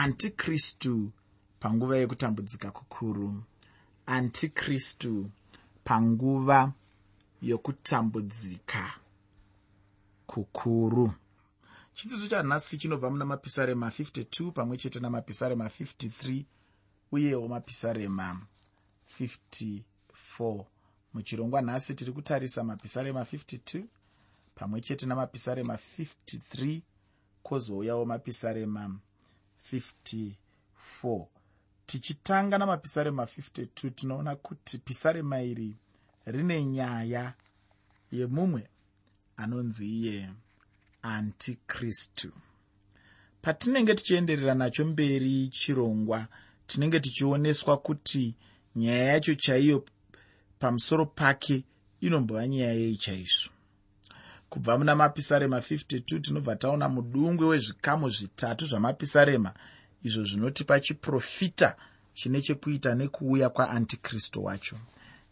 antikristu panguva yekutambudzika kukuru. Antikristu panguva yokutambudzika kukuru. Chidzidzo chanhasi chinobva muna mapisarema 52 pamwe chete namapisarema 53 uyewo mapisarema 54 muchirongwa nhasi tiri kutarisa mapisarema 52 pamwe chete namapisarema 53 kwozouyawo mapisarema 54 tichitanga namapisarema 52 tinoona kuti pisarema iri rine nyaya yemumwe anonzi iye antikristu. Patinenge tichienderera nacho mberi chirongwa tinenge tichioneswa kuti nyaya yacho chaiyo pamusoro pake inombova nyaya yei chaizvo kubva muna mapisarema 52 tinobva taona mudungwe wezvikamu zvitatu zvamapisarema. Izvo zvinotipa chiprofita chine chekuita nekuuya kwaantikristu wacho.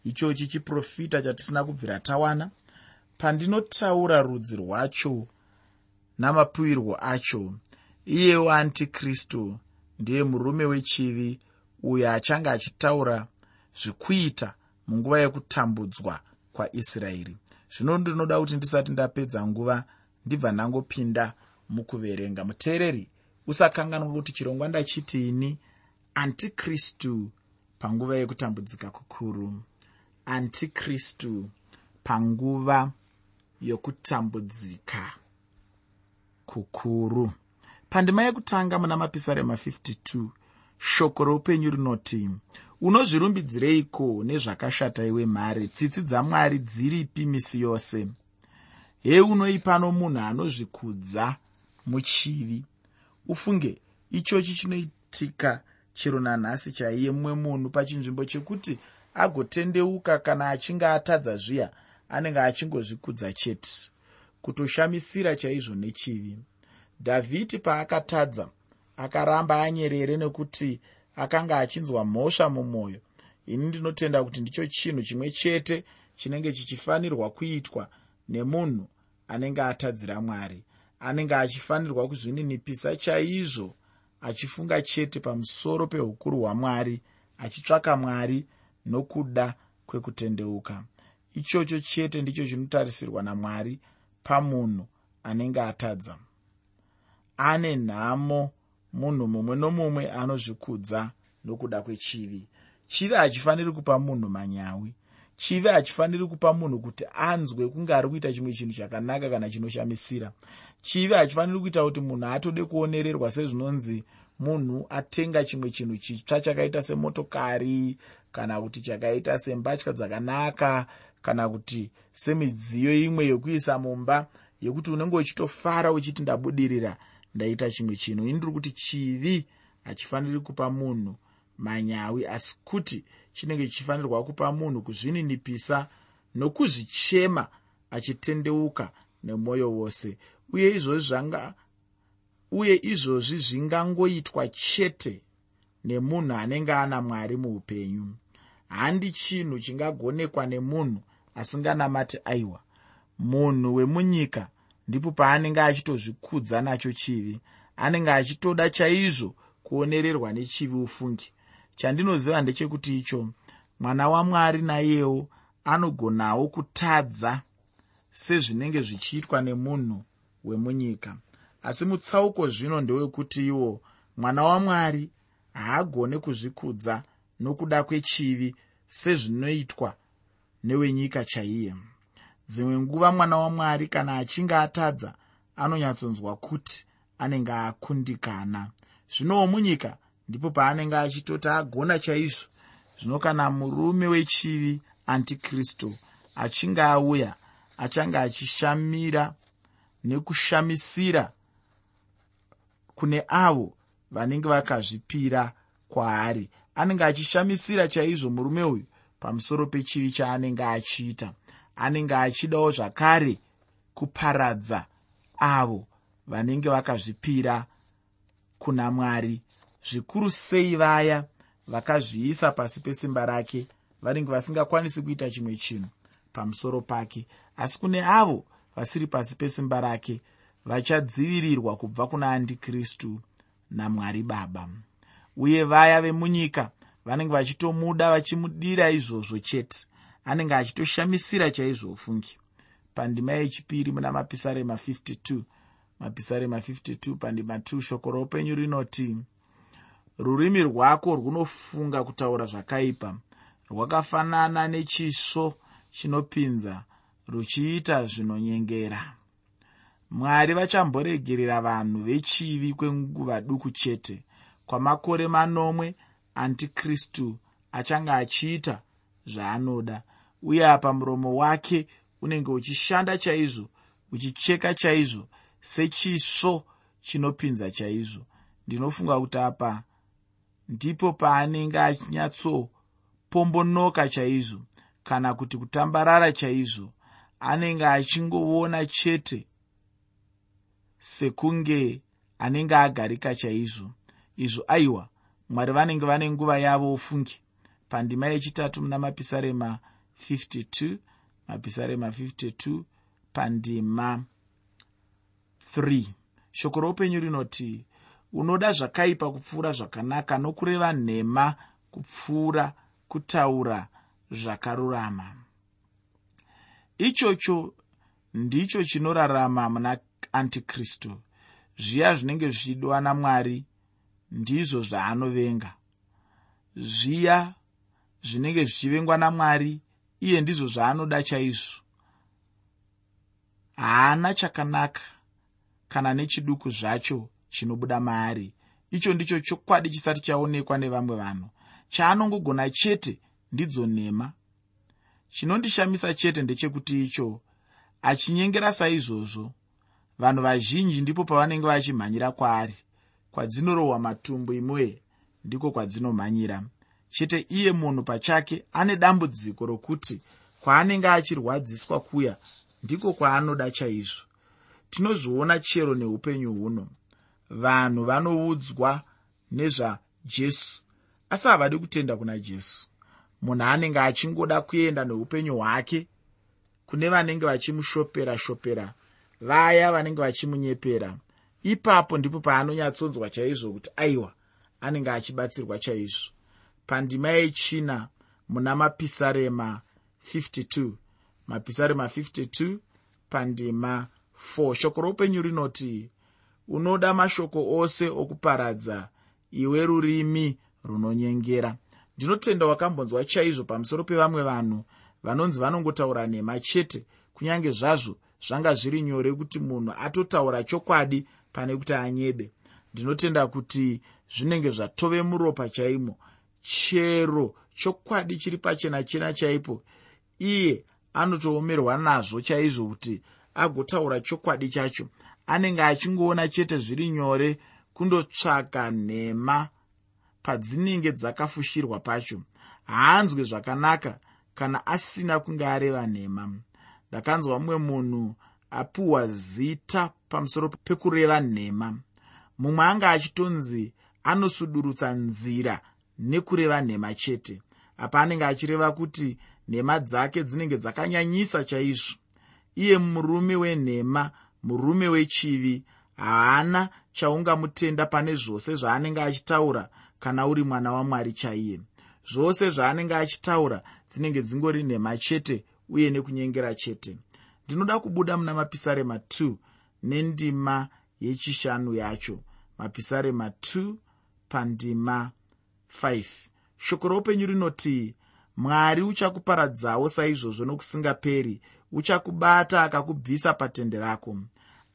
Ichochi chiprofita chatisina kubvira tawana. Pandinotaura rudzi rwacho namapiwirwo acho iyewo antikristu ndiye murume wechivi uyo achange achitaura zvekuita munguva yekutambudzwa kwaisraeri zvino ndinoda kuti ndisati ndapedza nguva ndibva ndangopinda mukuverenga. Muteereri usakanganwa kuti chirongwa ndachitiini antikristu panguva yekutambudzika kukuru. Antikristu panguva yokutambudzika kukuru. Pandima yekutanga muna mapisarema 52 shoko roupenyu rinoti unozvirumbidzireiko nezvakashata iwe mhare? Tsitsi dzamwari dziripi misi yose? Heunoipano munhu anozvikudza muchivi? Ufunge ichochi chinoitika chero nanhasi chaiye mumwe munhu pachinzvimbo chekuti agotendeuka kana achinge atadza zviya anenge achingozvikudza chete. Kutoshamisira chaizvo nechivi. Dhavhidi paakatadza akaramba anyerere nekuti akanga achinzwa mhosva mumwoyo. Ini ndinotenda kuti ndicho chinhu chimwe chete chinenge chichifanirwa kuitwa nemunhu anenge atadzira mwari anenge achifanirwa kuzvininipisa chaizvo achifunga chete pamusoro peukuru hwamwari achitsvaka mwari nokuda kwekutendeuka. Ichocho chete ndicho chinotarisirwa namwari pamunhu anenge atadza. Ane nhamo munhu mumwe nomumwe anozvikudza nokuda kwechivi. Chivi hachifaniri kupa munhu manyawi. Chivi hachifaniri kupa munhu kuti anzwe kunge ari kuita chimwe chinhu chakanaka kana chinoshamisira. Chivi hachifaniri kuita kuti munhu atode kuonererwa sezvinonzi munhu atenga chimwe chinhu chitsva chakaita semotokari kana kuti chakaita sembatya dzakanaka kana kuti semidziyo imwe yokuisa mumba yekuti unenge uchitofara uchiti ndabudirira ndaita chimwe chinhu. Ini ndiri kuti chivi hachifaniri kupa munhu manyawi asi kuti chinenge chichifanirwa kupa munhu kuzvininipisa nokuzvichema achitendeuka nemwoyo wose. Uye izvozvi zvanga uye izvozvi zvingangoitwa chete nemunhu anenge ana mwari muupenyu. Handi chinhu chingagonekwa nemunhu asinganamati aiwa. Munhu wemunyika ndipo paanenge achitozvikudza nacho chivi anenge achitoda chaizvo kuonererwa nechivi ufungi. Chandinoziva ndechekuti icho mwana wamwari naiyewo anogonawo kutadza sezvinenge zvichiitwa nemunhu wemunyika. Asi mutsauko zvino ndewekuti iwo mwana wamwari haagone kuzvikudza nokuda kwechivi sezvinoitwa newenyika chaiye dzimwe nguva mwana wamwari kana achinge atadza anonyatsonzwa kuti anenge akundikana. Zvinowo munyika ndipo paanenge achitoti agona chaizvo zvino kana murume wechivi antikristu achinge auya achange achishamira nekushamisira kune avo vanenge vakazvipira kwaari. Anenge achishamisira chaizvo murume uyu pamusoro pechivi chaanenge achiita anenge achidawo zvakare kuparadza avo vanenge vakazvipira kuna mwari. Zvikuru sei vaya vakazviisa pasi pesimba rake vanenge vasingakwanisi kuita chimwe chinhu pamusoro pake. Asi kune avo vasiri pasi pesimba rake vachadzivirirwa kubva kuna andikristu namwari baba. Uye vaya vemunyika vanenge vachitomuda vachimudira izvozvo chete anenge achitoshamisira chaizvo ufungi pandima yechipiri muna mapisarema 52 mapisarema 52 pandima 2 shoko roupenyu rinoti rurimi rwako runofunga kutaura zvakaipa. Rwakafanana nechisvo chinopinza ruchiita zvinonyengera. Mwari vachamboregerera vanhu vechivi kwenguva duku chete. Kwamakore manomwe antikristu achange achiita zvaanoda uye apa muromo wake unenge uchishanda chaizvo uchicheka chaizvo sechisvo chinopinza chaizvo. Ndinofunga kuti apa ndipo paanenge achinyatsopombonoka chaizvo kana kuti kutambarara chaizvo anenge achingoona chete sekunge anenge agarika chaizvo. Izvo aiwa mwari vanenge vane nguva yavo ofungi pandima yechitatu muna mapisarema 52 mapisarema 52 pandima 3 shoko roupenyu rinoti unoda zvakaipa kupfuura zvakanaka nokureva nhema kupfuura kutaura zvakarurama. Ichocho ndicho chinorarama muna antikristu. Zviya zvinenge zvichidwa namwari ndizvo zvaanovenga. Zviya zvinenge zvichivengwa namwari iye ndizvo zvaanoda chaizvo. Haana chakanaka kana nechiduku zvacho chinobuda maari. Icho ndicho chokwadi chisati chaonekwa nevamwe vanhu. Chaanongogona chete ndidzo nhema. Chinondishamisa chete ndechekuti icho achinyengera saizvozvo. Vanhu vazhinji ndipo pavanenge vachimhanyira kwaari kwadzinorohwa matumbu imwe ndiko kwadzinomhanyira chete iye munhu pachake ane dambudziko rokuti kwaanenge achirwadziswa kuya ndiko kwaanoda chaizvo. Tinozviona chero neupenyu huno. Vanhu vanoudzwa nezvajesu asi havadi kutenda kuna jesu. Munhu anenge achingoda kuenda neupenyu hwake kune vanenge vachimushopera shopera vaya vanenge vachimunyepera. Ipapo ndipo paanonyatsonzwa chaizvo kuti aiwa anenge achibatsirwa chaizvo pandima yechina muna mapisarema 52 mapisarema 52 pandima 4 shoko roupenyu rinoti unoda mashoko ose okuparadza iwe rurimi runonyengera. Ndinotenda wakambonzwa chaizvo pamusoro pevamwe vanhu vanonzi vanongotaura nhema chete kunyange zvazvo zvanga zviri nyore kuti munhu atotaura chokwadi pane kuti anyebe. Ndinotenda kuti zvinenge zvatove muropa chaimo chero chokwadi chiri pachena chena chaipo. Iye anotoomerwa nazvo chaizvo kuti agotaura chokwadi chacho. Anenge achingoona chete zviri nyore kundotsvaka nhema padzinenge dzakafushirwa pacho. Haanzwe zvakanaka kana asina kunge areva nhema. Ndakanzwa mumwe munhu apiwa zita pamusoro pekureva nhema. Mumwe anga achitonzi anosudurutsa nzira nekureva nhema chete. Apa anenge achireva kuti nhema dzake dzinenge dzakanyanyisa chaizvo. Iye murume wenhema murume wechivi haana chaungamutenda pane zvose zvaanenge achitaura kana uri mwana wamwari chaiye. Zvose zvaanenge achitaura dzinenge dzingori nhema chete uye nekunyengera chete. Ndinoda kubuda muna mapisarema 2 nendima yechishanu yacho. Mapisarema 2 pandima 5 shoko roupenyu rinoti mwari uchakuparadzawo saizvozvo nokusingaperi uchakubata akakubvisa patende rako.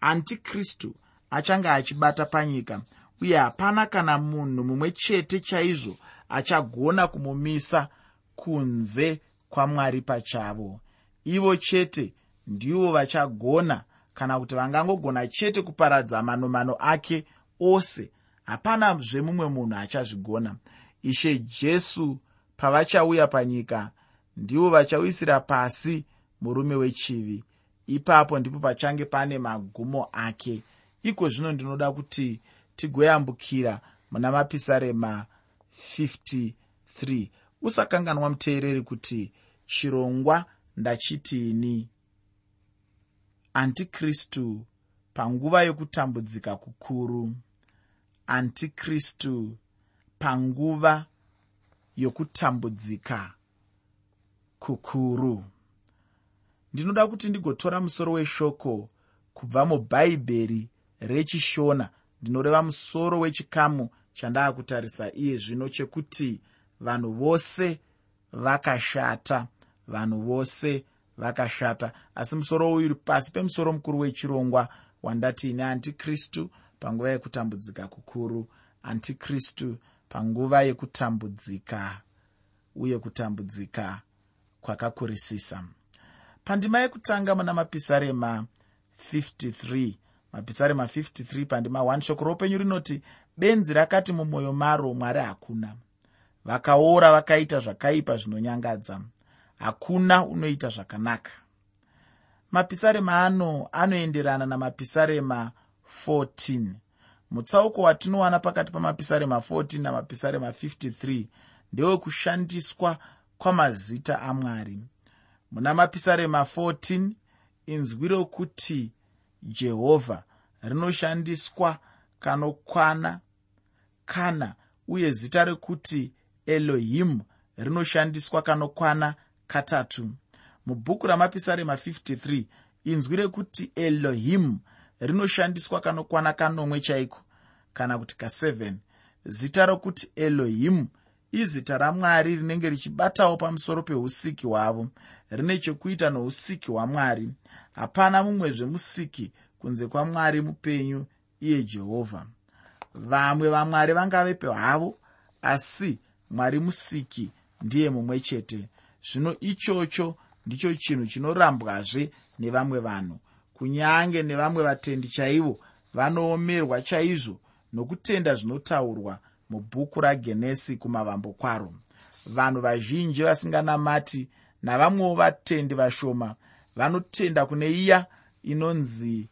Antikristu achange achibata panyika uye hapana kana munhu mumwe chete chaizvo achagona kumumisa kunze kwamwari pachavo. Ivo chete ndivo vachagona kana kuti vangangogona chete kuparadza manomano ake ose. Hapana zvemumwe munhu achazvigona ishe jesu pavachauya panyika ndivo vachawisira pasi murume wechivi. Ipapo ndipo pachange pane magumo ake. Iko zvino ndinoda kuti tigoyambukira muna mapisarema 53 usakanganwa muteereri kuti chirongwa ndachitini antikristu panguva yokutambudzika kukuru. Antikristu panguva yokutambudzika kukuru. Ndinoda kuti ndigotora musoro weshoko kubva mubhaibheri rechishona. Ndinoreva musoro wechikamu chandaakutarisa. Iye zvino chekuti vanhu vose vakashata vanhu vose vakashata. Asi musoro uyu uri pasi pemusoro mukuru wechirongwa wandati ine antikristu panguva yekutambudzika kukuru. Antikristu panguva yekutambudzika uye kutambudzika kwakakurisisa. Pandima yekutanga muna mapisarema 53 mapisarema 53 pandima 1 shoko roupenyu rinoti benzi rakati mumwoyo maro mwari hakuna. Vakaora vakaita zvakaipa zvinonyangadza. Hakuna unoita zvakanaka. Mapisarema ano anoenderana namapisarema 14 mutsauko watinowana pakati pamapisarema 14 namapisarema 53 ndewekushandiswa kwamazita amwari. Muna mapisarema 14 inzwi rokuti jehovha rinoshandiswa kanokwana kana uye zita rekuti elohimu rinoshandiswa kanokwana katatu. Mubhuku ramapisarema 53 inzwi rekuti elohimu rinoshandiswa kanokwana kanomwe chaiko kana kuti ka7 zita rokuti elohimu izita ramwari rinenge richibatawo pamusoro peusiki hwavo. Rine chekuita nousiki hwamwari. Hapana mumwezve musiki kunze kwamwari mupenyu iye jehovha. Vamwe vamwari vangavepe havo asi mwari musiki ndiye mumwe chete. Zvino ichocho ndicho chinhu chinorambwazve nevamwe vanhu. Kunyange nevamwe vatendi chaivo vanoomerwa chaizvo nokutenda zvinotaurwa mubhuku ragenesi kumavambo kwaro. Vanhu vazhinji vasinganamati navamwewo vatendi vashoma vanotenda kune iya inonzi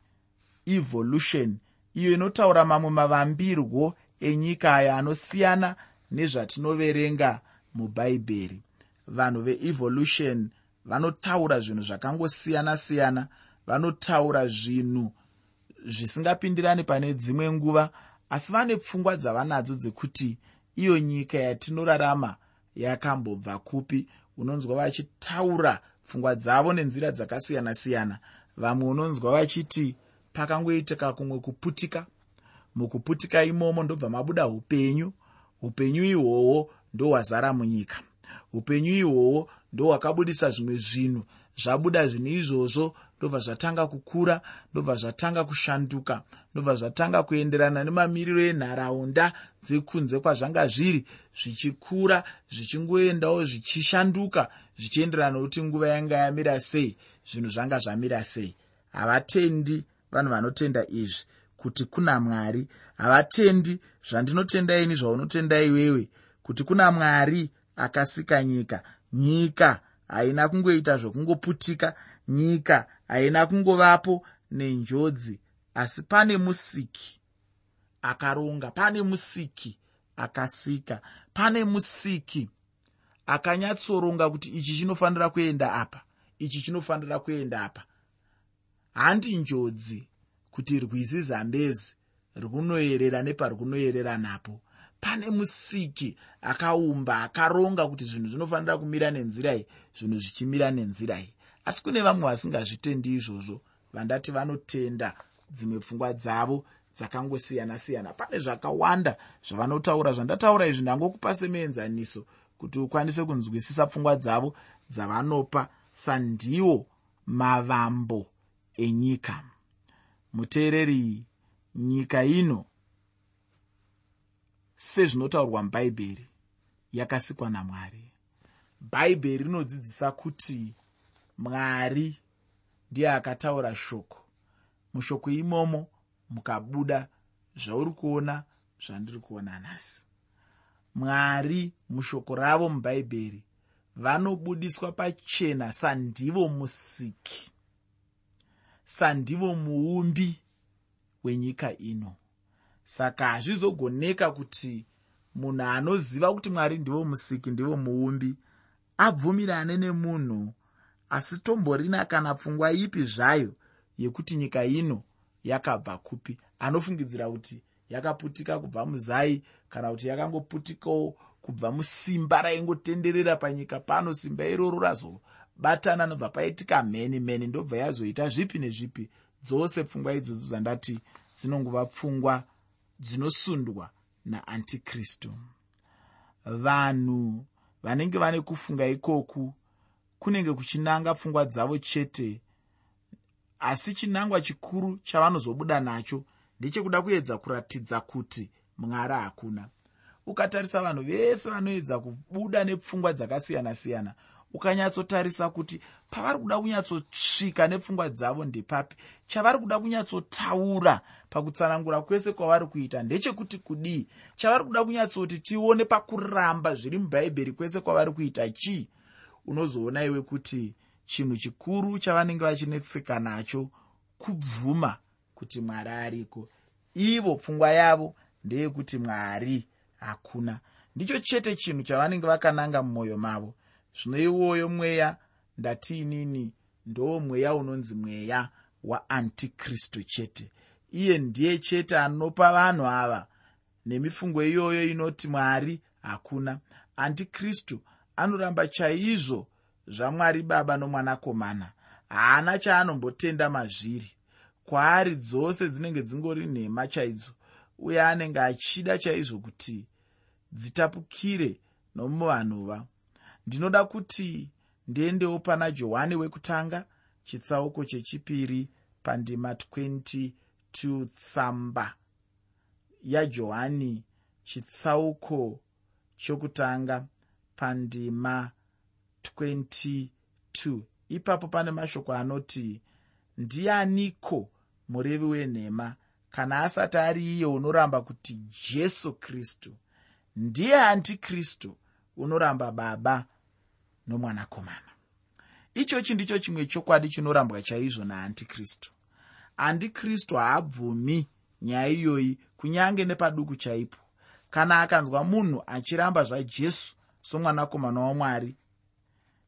evolution iyo inotaura mamwe mavambirwo enyika aya anosiyana nezvatinoverenga mubhaibheri vanhu veevolution vanotaura zvinhu zvakangosiyana-siyana vanotaura zvinhu zvisingapindirani pane dzimwe nguva asi vane pfungwa dzavanadzo dzekuti iyo nyika yatinorarama yakambobva kupi? Unonzwa vachitaura pfungwa dzavo nenzira dzakasiyana-siyana. Vamwe unonzwa vachiti pakangoitika kumwe kuputika mukuputika imomo ndobva mabuda upenyu upenyu ihwohwo ndohwazara munyika upenyu ihwohwo ndohwakabudisa zvimwe zvinhu zvabuda zvinhu izvozvo ndobva zvatanga kukura ndobva zvatanga kushanduka ndobva zvatanga kuenderana nemamiriro enharaunda dzekunze kwazvanga zviri zvichikura zvichingoendawo zvichishanduka zvichienderana nokuti nguva yanga yamira sei zvinhu zvanga zvamira sei. Havatendi vanhu vanotenda izvi kuti kuna mwari havatendi zvandinotenda ini zvaunotenda iwewe kuti kuna mwari akasika nyika nyika haina kungoita zvokungoputika nyika haina kungovapo nenjodzi. Asi pane musiki akaronga pane musiki akasika pane musiki akanyatsoronga kuti ichi chinofanira kuenda apa ichi chinofanira kuenda apa. Handi njodzi kuti rwizi zambezi rwunoyerera neparwunoyerera napo pane musiki akaumba akaronga kuti zvinhu zvinofanira kumira nenzira iyi zvinhu zvichimira nenzira iyi. Asi kune vamwe vasingazvitendi izvozvo vandati vanotenda dzimwe pfungwa dzavo dzakangosiyana-siyana. Pane zvakawanda zvavanotaura zvandataura izvi ndangokupa semuenzaniso kuti ukwanise kunzwisisa pfungwa dzavo dzavanopa sandiwo mavambo enyika. Muteereri nyika ino sezvinotaurwa mubhaibheri yakasikwa namwari. Bhaibheri rinodzidzisa kuti mwari ndiye akataura shoko. Mushoko imomo mukabuda zvauri kuona zvandiri kuona nhasi. Mwari mushoko ravo mubhaibheri vanobudiswa pachena sandivo musiki sandivo muumbi wenyika ino saka hazvizogoneka kuti munhu anoziva kuti mwari ndivo musiki ndivo muumbi abvumirane nemunhu asitomborina kana pfungwa ipi zvayo yekuti nyika ino yakabva kupi. Anofungidzira kuti yakaputika kubva muzai kana kuti yakangoputikawo kubva musimba raingotenderera panyika pano. Simba iroro razobatana nobva paitika mheni mheni ndobva yazoita zvipi nezvipi. Dzose pfungwa idzodzo dzandati dzinongova pfungwa dzinosundwa naantikristu. Vanhu vanenge vane kufunga ikoku kunenge kuchinanga pfungwa dzavo chete asi chinangwa chikuru chavanozobuda nacho ndechekuda kuedza kuratidza kuti mwari hakuna. Ukatarisa vanhu vese vanoedza kubuda nepfungwa dzakasiyana-siyana ukanyatsotarisa kuti pavari kuda kunyatsosvika nepfungwa dzavo ndepapi chavari kuda kunyatsotaura pakutsanangura kwese kwavari kuita ndechekuti kudii? Chavari kuda kunyatsoti tione pakuramba zviri mubhaibheri kwese kwavari kuita chii? Unozoona iwe kuti chinhu chikuru chavanenge vachinetseka nacho kubvuma kuti mwari ariko. Ivo pfungwa yavo ndeyekuti mwari hakuna. Ndicho chete chinhu chavanenge vakananga mumwoyo mavo zvino iwoyo mweya ndatiinini ndo mweya unonzi mweya waantikristu chete. Iye ndiye chete anopa vanhu ava. Nemifungo iyoyo inoti mwari hakuna. Antikristu anoramba chaizvo zvamwari baba nomwanakomana. Haana chaanombotenda mazviri. Kwaari dzose dzinenge dzingori nhema chaidzo uye anenge achida chaizvo kuti dzitapukire nomuvanhuva ndinoda kuti ndiendewo pana johani wekutanga chitsauko chechipiri pandima 22 tsamba yajohani chitsauko chokutanga pandima 22 ipapo pane mashoko anoti ndianiko murevi wenhema? Kana asati ari iye unoramba kuti jesu kristu? Ndiye antikristu unoramba baba nomwanakomana. Ichochi ndicho chimwe chokwadi chinorambwa chaizvo naantikristu. Andikristu haabvumi nyaya iyoyi kunyange nepaduku chaipo. Kana akanzwa munhu achiramba zvajesu somwanakomana wamwari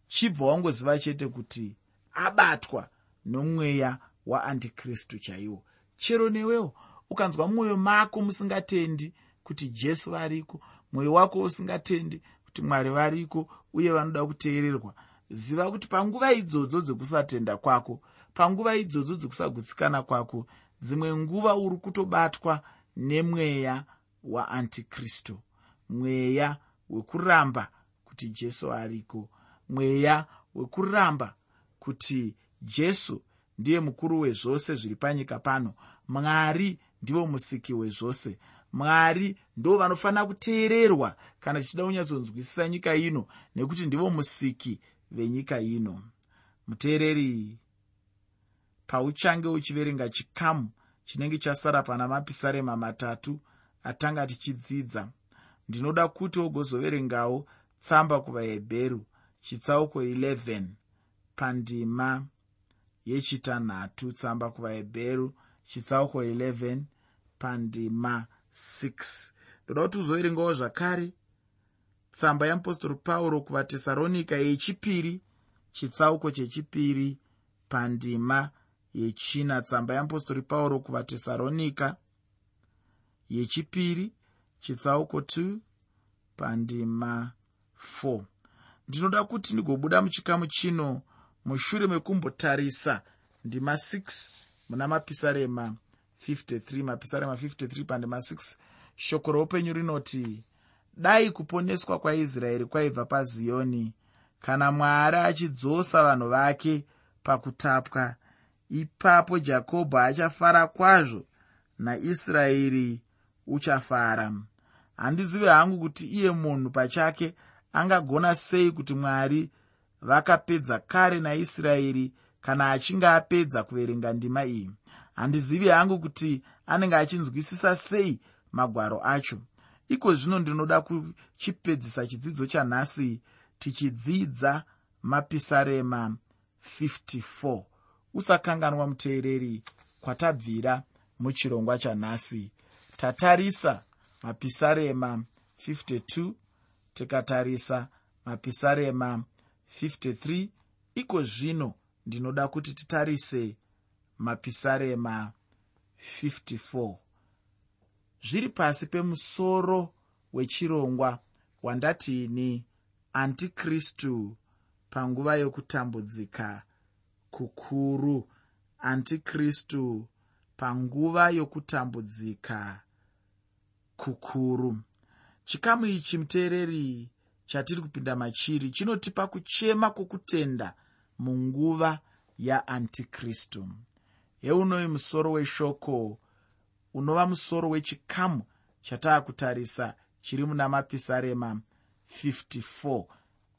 chibva wangoziva chete kuti abatwa nomweya waandikristu chaiwo. Chero newewo ukanzwa mwoyo mako musingatendi kuti jesu variko mwoyo wako usingatendi kuti mwari variko uye vanoda kuteererwa. Ziva kuti panguva idzodzo dzekusatenda kwako panguva idzodzo dzekusagutsikana kwako dzimwe nguva uri kutobatwa nemweya waantikristu mweya wekuramba kuti jesu ariko mweya wekuramba kuti jesu ndiye mukuru wezvose zviri panyika pano. Mwari ndivo musiki wezvose mwari ndo vanofanira kuteererwa kana tichida kunyatsonzwisisa nyika ino nekuti ndivo musiki venyika ino. Muteereri pauchange uchiverenga chikamu chinenge chasara pana mapisarema matatu atanga tichidzidza ndinoda kuti ogozoverengawo tsamba kuvahebheru chitsauko 11 pandima yechitanhatu tsamba kuvahebheru chitsauko 11 pandima 6 ndoda kuti uzoverengawo zvakare. Tsamba yeapostori pauro kuvatesaronika yechipiri chitsauko chechipiri pandima yechina. Tsamba yeapostori pauro kuvatesaronika yechipiri chitsauko 2 pandima 4 ndinoda kuti ndigobuda muchikamu chino mushure mekumbotarisa. Ndima 6 muna mapisarema 53 mapisarema 53 pandima 6 shoko roupenyu rinoti dai kuponeswa kwaisraeri kwaibva paziyoni kana mwari achidzosa vanhu vake pakutapwa ipapo jakobho achafara kwazvo naisraeri uchafara. Handizive hangu kuti iye munhu pachake angagona sei kuti mwari vakapedza kare naisraeri kana achinge apedza kuverenga ndima iyi handizivi hangu kuti anenge achinzwisisa sei magwaro acho. Iko zvino ndinoda kuchipedzisa chidzidzo chanhasi tichidzidza mapisarema 54 usakanganwa muteereri kwatabvira muchirongwa chanhasi tatarisa mapisarema 52 tikatarisa mapisarema 53 iko zvino ndinoda kuti titarise mapisarema 54 zviri pasi pemusoro wechirongwa wandatiini antikristu panguva yokutambudzika kukuru. Antikristu panguva yokutambudzika kukuru. Chikamu ichi muteereri chatiri kupinda machiri chinotipa kuchema kwokutenda munguva yaantikristu heunoyi musoro weshoko unova musoro wechikamu chataakutarisa chiri muna mapisarema 54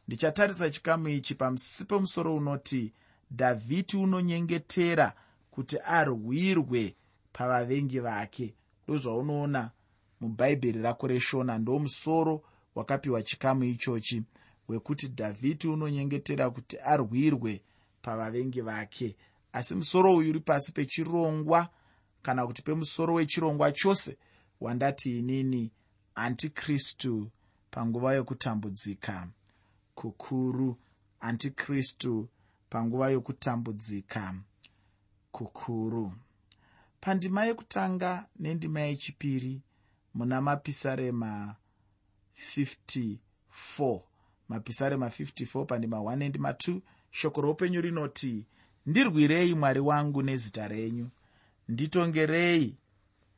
ndichatarisa chikamu ichi pamusi pemusoro unoti dhavhidhi unonyengetera kuti arwirwe pavavengi vake. Ndozvaunoona mubhaibheri rako reshona ndo musoro wakapiwa chikamu ichochi wekuti dhavhidhi unonyengetera kuti arwirwe pavavengi vake asi musoro uyu uri pasi pechirongwa kana kuti pemusoro wechirongwa chose wandati inini antikristu panguva yokutambudzika. Kukuru antikristu panguva yokutambudzika. Kukuru. Pandima yekutanga nendima yechipiri muna mapisarema 54 mapisarema 54 pandima 1 nendima 2 shoko roupenyu rinoti ndirwirei mwari wangu nezita renyu. Nditongerei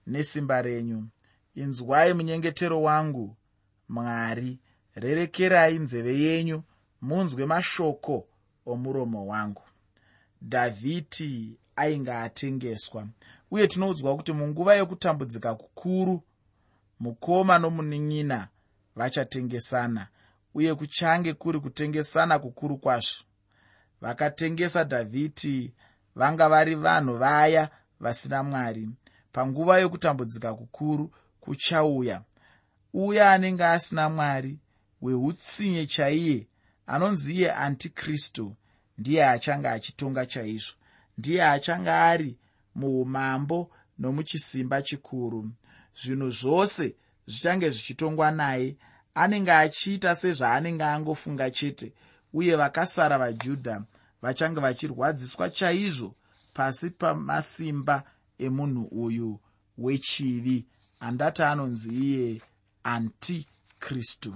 nesimba renyu. Inzwai munyengetero wangu. Mwari rerekerai nzeve yenyu munzwe mashoko omuromo wangu. Dhavhidhi ainge atengeswa uye tinoudzwa kuti munguva yokutambudzika kukuru mukoma nomunin'ina vachatengesana uye kuchange kuri kutengesana kukuru kwazvo vakatengesa dhavhidhi vanga vari vanhu vaya vasina mwari. Panguva yokutambudzika kukuru kuchauya uya anenge asina mwari weutsinye chaiye anonzi iye antikristu ndiye achange achitonga chaizvo ndiye achange ari muumambo nomuchisimba chikuru. Zvinhu zvose zvichange zvichitongwa naye anenge achiita sezvaanenge angofunga chete uye vakasara vajudha vachange vachirwadziswa chaizvo pasi pamasimba emunhu uyu wechivi andati anonzi iye antikristu.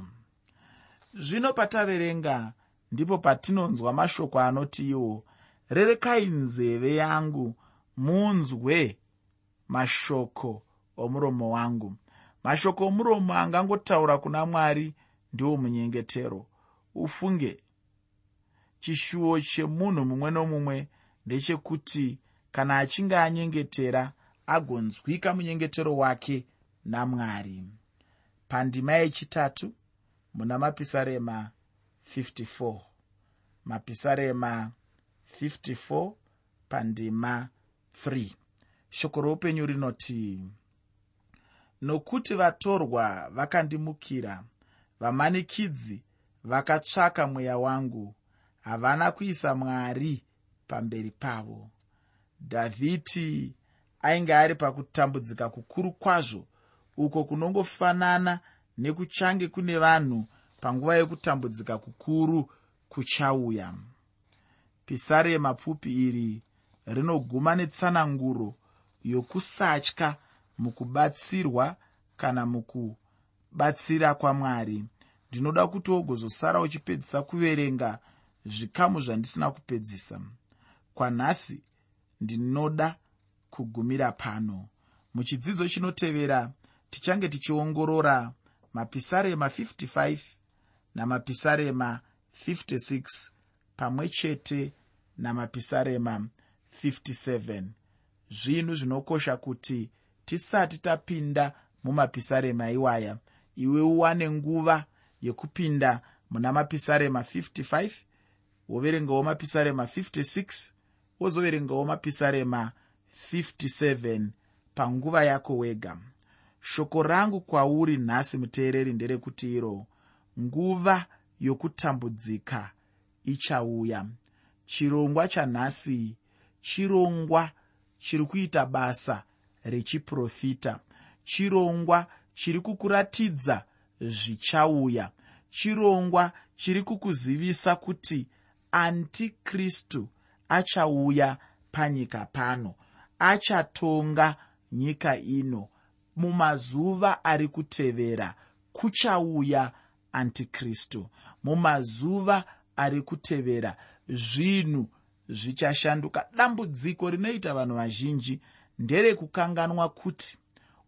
Zvino pataverenga ndipo patinonzwa mashoko anoti iwo rerekai nzeve yangu munzwe mashoko omuromo wangu. Mashoko omuromo angangotaura kuna mwari ndiwo munyengetero. Ufunge chishuwo chemunhu mumwe nomumwe ndechekuti kana achinge anyengetera agonzwika munyengetero wake namwari. Pandima yechitatu muna mapisarema 54 mapisarema 54 pandima 3 shoko roupenyu rinoti nokuti vatorwa vakandimukira vamanikidzi vakatsvaka mweya wangu havana kuisa mwari pamberi pavo. Dhavhidhi ainge ari pakutambudzika kukuru kwazvo uko kunongofanana nekuchange kune vanhu panguva yekutambudzika kukuru kuchauya. Pisarema pfupi iri rinoguma netsananguro yokusatya mukubatsirwa kana mukubatsira kwamwari. Ndinoda kuti wogozosara uchipedzisa kuverenga zvikamu zvandisina kupedzisa. Kwanhasi ndinoda kugumira pano. Muchidzidzo chinotevera tichange tichiongorora mapisarema 55 namapisarema 56 pamwe chete namapisarema 57 zvinhu zvinokosha kuti tisati tapinda mumapisarema iwaya iwe uwane nguva yekupinda muna mapisarema 55 woverengawo mapisarema 56 wozoverengawo mapisarema 57 panguva yako wega. Shoko rangu kwauri nhasi muteereri nderekuti iro nguva yokutambudzika ichauya. Chirongwa chanhasi chirongwa chiri kuita basa rechiprofita. Chirongwa chiri kukuratidza zvichauya. Chirongwa chiri kukuzivisa kuti antikristu achauya panyika pano achatonga nyika ino. Mumazuva ari kutevera kuchauya antikristu. Mumazuva ari kutevera zvinhu zvichashanduka. Dambudziko rinoita vanhu vazhinji nderekukanganwa kuti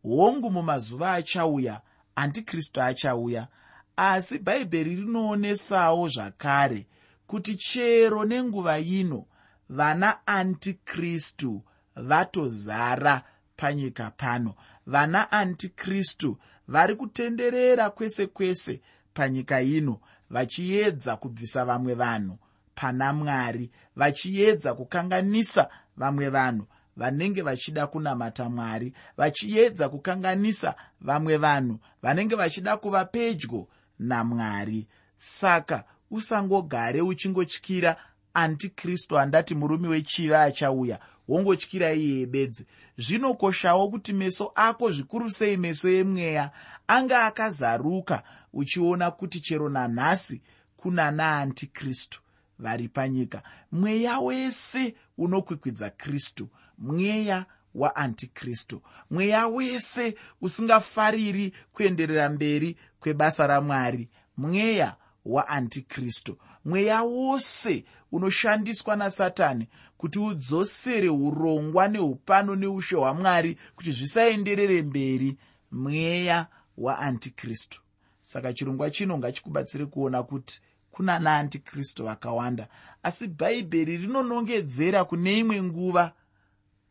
hongu mumazuva achauya antikristu achauya asi bhaibheri rinoonesawo zvakare kuti chero nenguva ino vana antikristu vatozara panyika pano. Vana antikristu vari kutenderera kwese kwese panyika ino vachiedza kubvisa vamwe vanhu pana mwari vachiedza kukanganisa vamwe vanhu vanenge vachida kunamata mwari vachiedza kukanganisa vamwe vanhu vanenge vachida kuva pedyo namwari saka usangogare uchingotyira antikristu andati murume wechiva achauya wongotyira iyeye bedzi zvinokoshawo kuti meso ako zvikuru sei meso emweya anga akazaruka uchiona kuti chero nanhasi kuna naantikristu vari panyika. Mweya wese unokwikwidza kristu mweya waantikristu mweya wese usingafariri kuenderera mberi kwebasa ramwari. Mweya waantikristu. Mweya wose unoshandiswa nasatani kuti udzosere urongwa neupano neushe hwamwari kuti zvisaenderere mberi. Mweya waantikristu. Saka chirongwa chino ngachikubatsire kuona kuti kuna naantikristu vakawanda. Asi bhaibheri rinonongedzera kune imwe nguva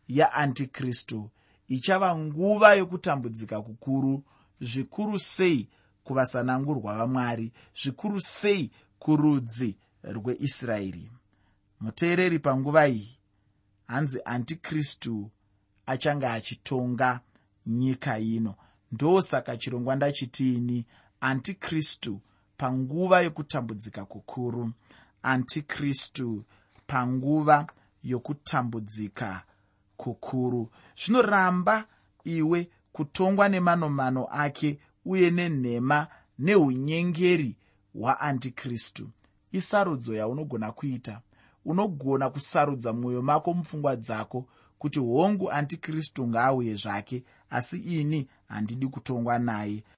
yaantikristu. Ichava nguva yokutambudzika kukuru zvikuru sei kuvasanangurwa vamwari zvikuru sei kurudzi rweisraeri. Muteereri panguva iyi hanzi antikristu achange achitonga nyika ino. Ndosaka chirongwa ndachitiini antikristu panguva yokutambudzika kukuru. Antikristu panguva yokutambudzika kukuru. Zvinoramba iwe kutongwa nemanomano ake uye nenhema neunyengeri hwaantikristu. Isarudzo yaunogona kuita. Unogona kusarudza mwoyo mako mupfungwa dzako kuti hongu antikristu ngaauye zvake asi ini handidi kutongwa naye